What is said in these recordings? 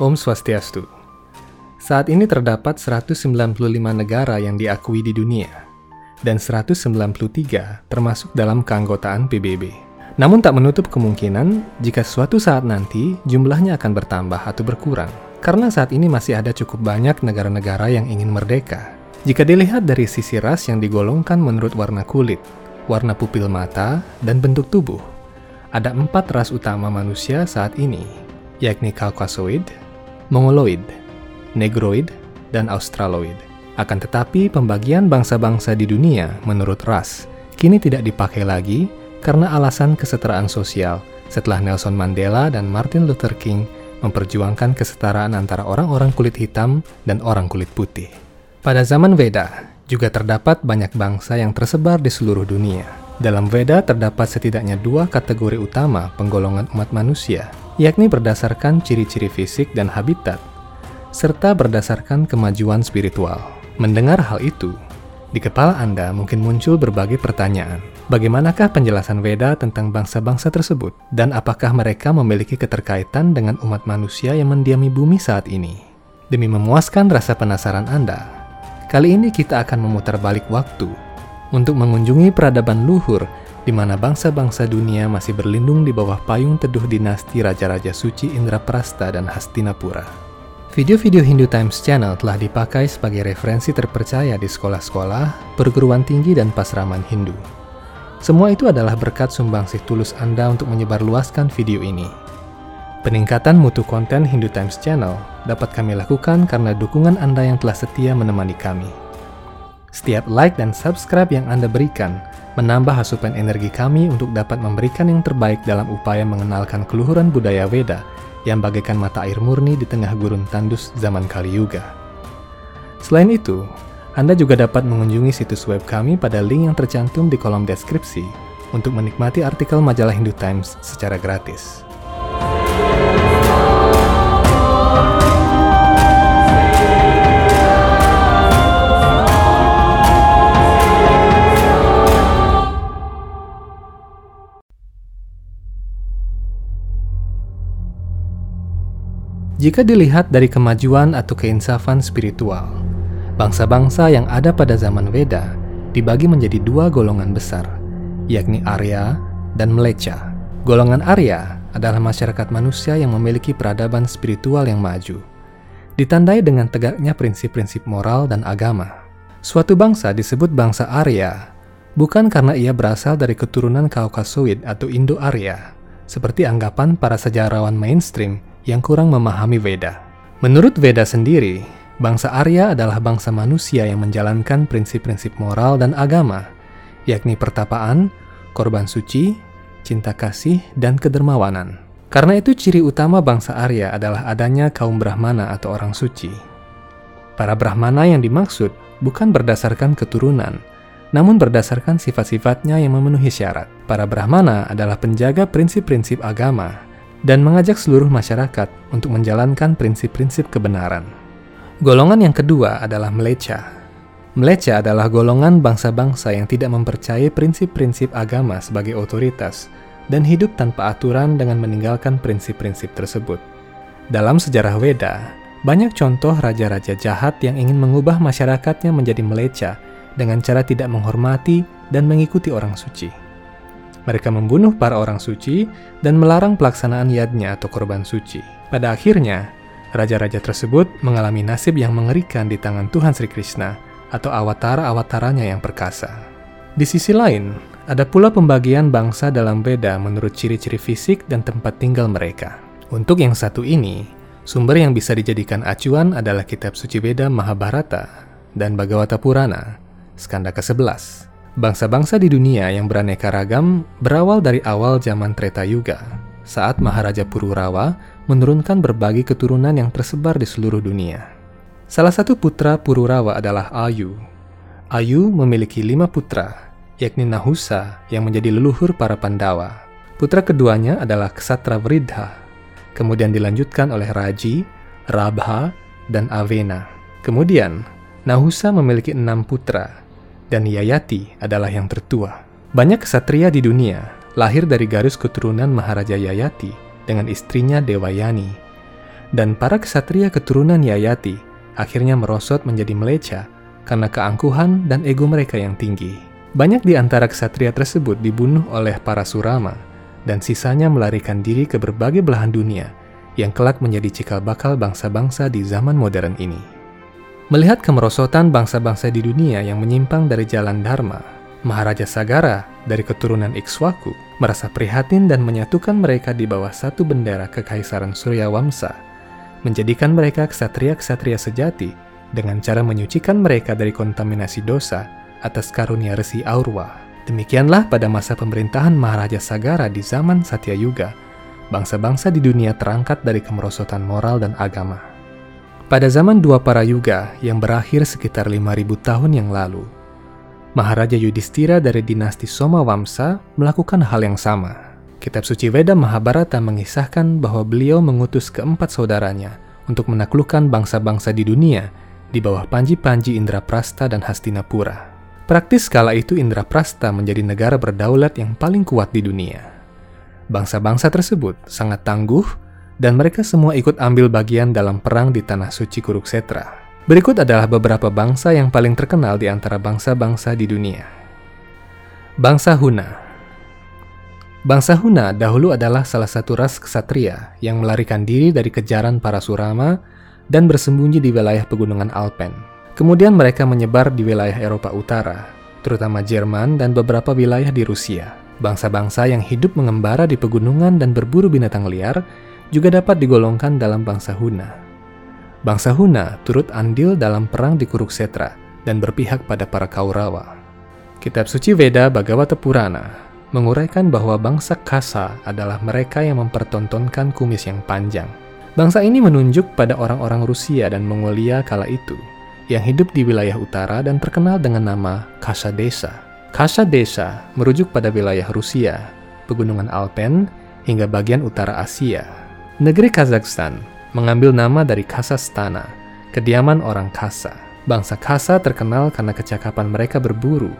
Om Swastiastu. Saat ini terdapat 195 negara yang diakui di dunia, dan 193 termasuk dalam keanggotaan PBB. Namun tak menutup kemungkinan jika suatu saat nanti jumlahnya akan bertambah atau berkurang, karena saat ini masih ada cukup banyak negara-negara yang ingin merdeka. Jika dilihat dari sisi ras yang digolongkan menurut warna kulit, warna pupil mata, dan bentuk tubuh, ada empat ras utama manusia saat ini, yakni Caucasoid, Mongoloid, Negroid, dan Australoid. Akan tetapi, pembagian bangsa-bangsa di dunia menurut ras kini tidak dipakai lagi karena alasan kesetaraan sosial setelah Nelson Mandela dan Martin Luther King memperjuangkan kesetaraan antara orang-orang kulit hitam dan orang kulit putih. Pada zaman Veda, juga terdapat banyak bangsa yang tersebar di seluruh dunia. Dalam Veda terdapat setidaknya dua kategori utama penggolongan umat manusia, yakni berdasarkan ciri-ciri fisik dan habitat, serta berdasarkan kemajuan spiritual. Mendengar hal itu, di kepala Anda mungkin muncul berbagai pertanyaan. Bagaimanakah penjelasan Veda tentang bangsa-bangsa tersebut? Dan apakah mereka memiliki keterkaitan dengan umat manusia yang mendiami bumi saat ini? Demi memuaskan rasa penasaran Anda, kali ini kita akan memutar balik waktu untuk mengunjungi peradaban luhur di mana bangsa-bangsa dunia masih berlindung di bawah payung teduh dinasti Raja-Raja Suci Indraprasta dan Hastinapura. Video-video Hindu Times Channel telah dipakai sebagai referensi terpercaya di sekolah-sekolah, perguruan tinggi, dan pasraman Hindu. Semua itu adalah berkat sumbangsih tulus Anda untuk menyebarluaskan video ini. Peningkatan mutu konten Hindu Times Channel dapat kami lakukan karena dukungan Anda yang telah setia menemani kami. Setiap like dan subscribe yang Anda berikan menambah asupan energi kami untuk dapat memberikan yang terbaik dalam upaya mengenalkan keluhuran budaya Weda yang bagaikan mata air murni di tengah gurun tandus zaman Kali Yuga. Selain itu, Anda juga dapat mengunjungi situs web kami pada link yang tercantum di kolom deskripsi untuk menikmati artikel majalah Hindu Times secara gratis. Jika dilihat dari kemajuan atau keinsafan spiritual, bangsa-bangsa yang ada pada zaman Veda dibagi menjadi dua golongan besar, yakni Arya dan Mlecha. Golongan Arya adalah masyarakat manusia yang memiliki peradaban spiritual yang maju, ditandai dengan tegaknya prinsip-prinsip moral dan agama. Suatu bangsa disebut bangsa Arya bukan karena ia berasal dari keturunan Kaukasoid atau Indo-Arya, seperti anggapan para sejarawan mainstream yang kurang memahami Veda. Menurut Veda sendiri, bangsa Arya adalah bangsa manusia yang menjalankan prinsip-prinsip moral dan agama, yakni pertapaan, korban suci, cinta kasih, dan kedermawanan. Karena itu ciri utama bangsa Arya adalah adanya kaum Brahmana atau orang suci. Para Brahmana yang dimaksud bukan berdasarkan keturunan, namun berdasarkan sifat-sifatnya yang memenuhi syarat. Para Brahmana adalah penjaga prinsip-prinsip agama dan mengajak seluruh masyarakat untuk menjalankan prinsip-prinsip kebenaran. Golongan yang kedua adalah meleca. Meleca adalah golongan bangsa-bangsa yang tidak mempercayai prinsip-prinsip agama sebagai otoritas dan hidup tanpa aturan dengan meninggalkan prinsip-prinsip tersebut. Dalam sejarah Weda, banyak contoh raja-raja jahat yang ingin mengubah masyarakatnya menjadi meleca dengan cara tidak menghormati dan mengikuti orang suci. Mereka membunuh para orang suci dan melarang pelaksanaan yadnya atau korban suci. Pada akhirnya, raja-raja tersebut mengalami nasib yang mengerikan di tangan Tuhan Sri Krishna atau awatara-awataranya yang perkasa. Di sisi lain, ada pula pembagian bangsa dalam beda menurut ciri-ciri fisik dan tempat tinggal mereka. Untuk yang satu ini, sumber yang bisa dijadikan acuan adalah kitab suci beda Mahabharata dan Bhagavata Purana, skanda ke-11. Bangsa-bangsa di dunia yang beraneka ragam berawal dari awal zaman Treta Yuga, saat Maharaja Pururawa menurunkan berbagai keturunan yang tersebar di seluruh dunia. Salah satu putra Pururawa adalah Ayu. Ayu memiliki lima putra, yakni Nahusa yang menjadi leluhur para Pandawa. Putra keduanya adalah Ksatra Vridha, kemudian dilanjutkan oleh Raji, Rabha, dan Avena. Kemudian, Nahusa memiliki enam putra, dan Yayati adalah yang tertua. Banyak kesatria di dunia lahir dari garis keturunan Maharaja Yayati dengan istrinya Dewayani. Dan para kesatria keturunan Yayati akhirnya merosot menjadi meleca karena keangkuhan dan ego mereka yang tinggi. Banyak di antara kesatria tersebut dibunuh oleh para Surama, dan sisanya melarikan diri ke berbagai belahan dunia yang kelak menjadi cikal bakal bangsa-bangsa di zaman modern ini. Melihat kemerosotan bangsa-bangsa di dunia yang menyimpang dari jalan Dharma, Maharaja Sagara dari keturunan Ikswaku merasa prihatin dan menyatukan mereka di bawah satu bendera kekaisaran Surya Wamsa, menjadikan mereka kesatria-kesatria sejati dengan cara menyucikan mereka dari kontaminasi dosa atas karunia resi Aurwa. Demikianlah pada masa pemerintahan Maharaja Sagara di zaman Satya Yuga, bangsa-bangsa di dunia terangkat dari kemerosotan moral dan agama. Pada zaman dua para yuga yang berakhir sekitar 5000 tahun yang lalu, Maharaja Yudhistira dari dinasti Somawamsa melakukan hal yang sama. Kitab suci Veda Mahabharata mengisahkan bahwa beliau mengutus keempat saudaranya untuk menaklukkan bangsa-bangsa di dunia di bawah panji-panji Indraprasta dan Hastinapura. Praktis kala itu Indraprasta menjadi negara berdaulat yang paling kuat di dunia. Bangsa-bangsa tersebut sangat tangguh dan mereka semua ikut ambil bagian dalam perang di tanah suci Kuruksetra. Berikut adalah beberapa bangsa yang paling terkenal di antara bangsa-bangsa di dunia. Bangsa Huna Bangsa Huna dahulu adalah salah satu ras kesatria yang melarikan diri dari kejaran para Surama dan bersembunyi di wilayah pegunungan Alpen. Kemudian mereka menyebar di wilayah Eropa Utara, terutama Jerman dan beberapa wilayah di Rusia. Bangsa-bangsa yang hidup mengembara di pegunungan dan berburu binatang liar juga dapat digolongkan dalam bangsa Huna. Bangsa Huna turut andil dalam perang di Kuruksetra dan berpihak pada para Kaurawa. Kitab suci Veda Bhagavata Purana menguraikan bahwa bangsa Kasa adalah mereka yang mempertontonkan kumis yang panjang. Bangsa ini menunjuk pada orang-orang Rusia dan Mongolia kala itu yang hidup di wilayah utara dan terkenal dengan nama Kasa Desa. Kasa Desa merujuk pada wilayah Rusia, pegunungan Alpen, hingga bagian utara Asia. Negeri Kazakhstan mengambil nama dari Kasastana, kediaman orang Kasa. Bangsa Kasa terkenal karena kecakapan mereka berburu,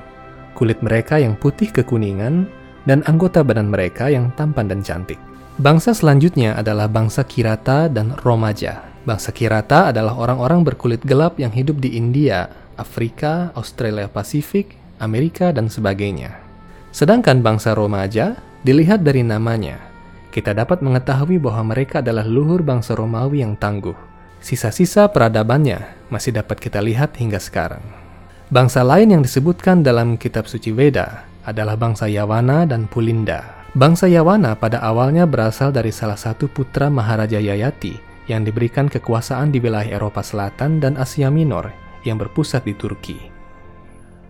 kulit mereka yang putih kekuningan, dan anggota badan mereka yang tampan dan cantik. Bangsa selanjutnya adalah bangsa Kirata dan Romaja. Bangsa Kirata adalah orang-orang berkulit gelap yang hidup di India, Afrika, Australia Pasifik, Amerika, dan sebagainya. Sedangkan bangsa Romaja dilihat dari namanya. Kita dapat mengetahui bahwa mereka adalah luhur bangsa Romawi yang tangguh. Sisa-sisa peradabannya masih dapat kita lihat hingga sekarang. Bangsa lain yang disebutkan dalam kitab suci Veda adalah bangsa Yawana dan Pulinda. Bangsa Yawana pada awalnya berasal dari salah satu putra Maharaja Yayati yang diberikan kekuasaan di wilayah Eropa Selatan dan Asia Minor yang berpusat di Turki.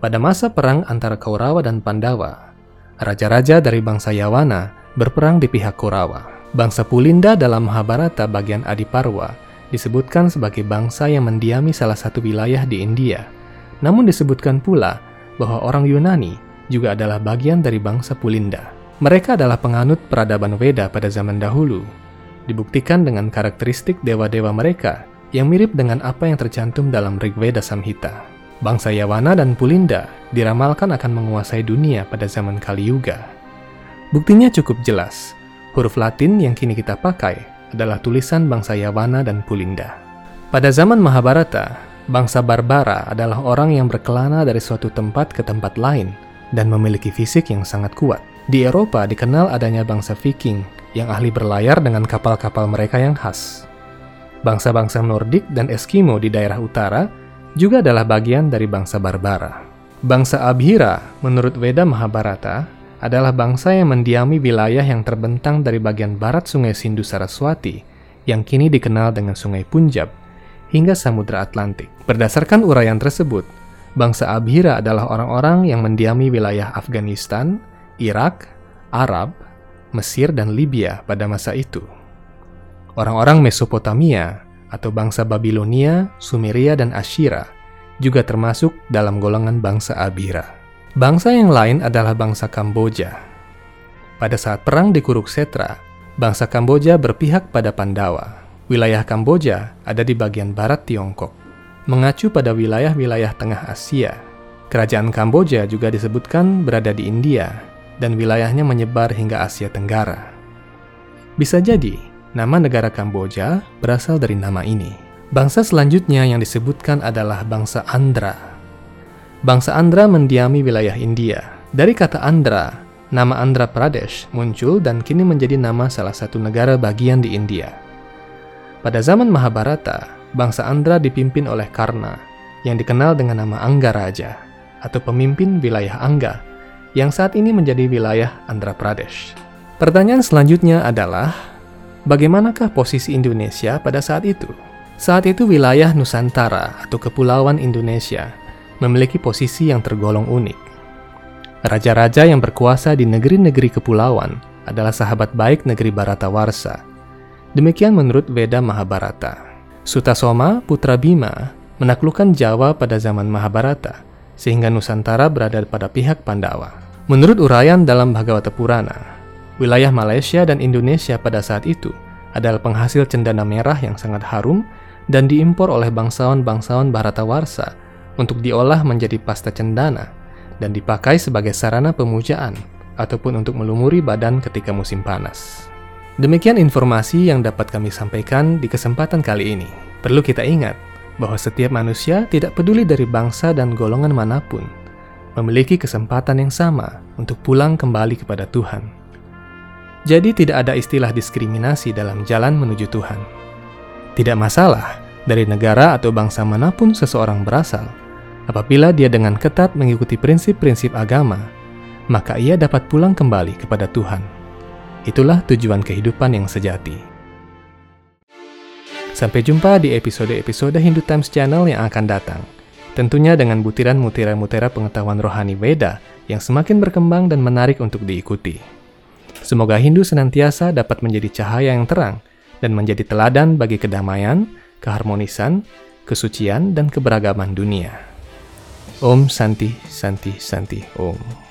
Pada masa perang antara Kaurawa dan Pandawa, raja-raja dari bangsa Yawana berperang di pihak Kaurawa. Bangsa Pulinda dalam Mahabharata bagian Adiparwa disebutkan sebagai bangsa yang mendiami salah satu wilayah di India. Namun disebutkan pula bahwa orang Yunani juga adalah bagian dari bangsa Pulinda. Mereka adalah penganut peradaban Weda pada zaman dahulu dibuktikan dengan karakteristik dewa-dewa mereka yang mirip dengan apa yang tercantum dalam Rigveda Samhita. Bangsa Yawana dan Pulinda diramalkan akan menguasai dunia pada zaman Kali Yuga. Buktinya cukup jelas. Huruf Latin yang kini kita pakai adalah tulisan bangsa Yawana dan Pulinda. Pada zaman Mahabharata, bangsa Barbara adalah orang yang berkelana dari suatu tempat ke tempat lain dan memiliki fisik yang sangat kuat. Di Eropa dikenal adanya bangsa Viking yang ahli berlayar dengan kapal-kapal mereka yang khas. Bangsa-bangsa Nordik dan Eskimo di daerah utara juga adalah bagian dari bangsa Barbara. Bangsa Abhira, menurut Veda Mahabharata, adalah bangsa yang mendiami wilayah yang terbentang dari bagian barat sungai Sindhu Saraswati, yang kini dikenal dengan sungai Punjab, hingga Samudra Atlantik. Berdasarkan uraian tersebut, bangsa Abhira adalah orang-orang yang mendiami wilayah Afghanistan, Irak, Arab, Mesir, dan Libya pada masa itu. Orang-orang Mesopotamia atau bangsa Babilonia, Sumeria, dan Asyira juga termasuk dalam golongan bangsa Abira. Bangsa yang lain adalah bangsa Kamboja. Pada saat perang di Kuruksetra, bangsa Kamboja berpihak pada Pandawa. Wilayah Kamboja ada di bagian barat Tiongkok. Mengacu pada wilayah-wilayah tengah Asia, kerajaan Kamboja juga disebutkan berada di India dan wilayahnya menyebar hingga Asia Tenggara. Bisa jadi, Nama negara Kamboja berasal dari nama ini. Bangsa selanjutnya yang disebutkan adalah bangsa Andhra. Bangsa Andhra mendiami wilayah India. Dari kata Andhra, nama Andhra Pradesh muncul dan kini menjadi nama salah satu negara bagian di India. Pada zaman Mahabharata, bangsa Andhra dipimpin oleh Karna, yang dikenal dengan nama Angga Raja, atau pemimpin wilayah Angga, yang saat ini menjadi wilayah Andhra Pradesh. Pertanyaan selanjutnya adalah, bagaimanakah posisi Indonesia pada saat itu? Saat itu wilayah Nusantara atau Kepulauan Indonesia memiliki posisi yang tergolong unik. Raja-raja yang berkuasa di negeri-negeri kepulauan adalah sahabat baik negeri Baratawarsa, Demikian menurut Veda Mahabharata. Sutasoma, putra Bima, menaklukkan Jawa pada zaman Mahabharata, sehingga Nusantara berada pada pihak Pandawa. Menurut uraian dalam Bhagavata Purana, wilayah Malaysia dan Indonesia pada saat itu adalah penghasil cendana merah yang sangat harum dan diimpor oleh bangsawan-bangsawan Bharatawarsa untuk diolah menjadi pasta cendana dan dipakai sebagai sarana pemujaan ataupun untuk melumuri badan ketika musim panas. Demikian informasi yang dapat kami sampaikan di kesempatan kali ini. Perlu kita ingat bahwa setiap manusia tidak peduli dari bangsa dan golongan mana pun, memiliki kesempatan yang sama untuk pulang kembali kepada Tuhan. Jadi tidak ada istilah diskriminasi dalam jalan menuju Tuhan. Tidak masalah dari negara atau bangsa mana pun seseorang berasal, apabila dia dengan ketat mengikuti prinsip-prinsip agama, maka ia dapat pulang kembali kepada Tuhan. Itulah tujuan kehidupan yang sejati. Sampai jumpa di episode-episode Hindu Times Channel yang akan datang. Tentunya dengan butiran mutiara-mutiara pengetahuan rohani Weda yang semakin berkembang dan menarik untuk diikuti. Semoga Hindu senantiasa dapat menjadi cahaya yang terang dan menjadi teladan bagi kedamaian, keharmonisan, kesucian, dan keberagaman dunia. Om Santi Santi Santi Om.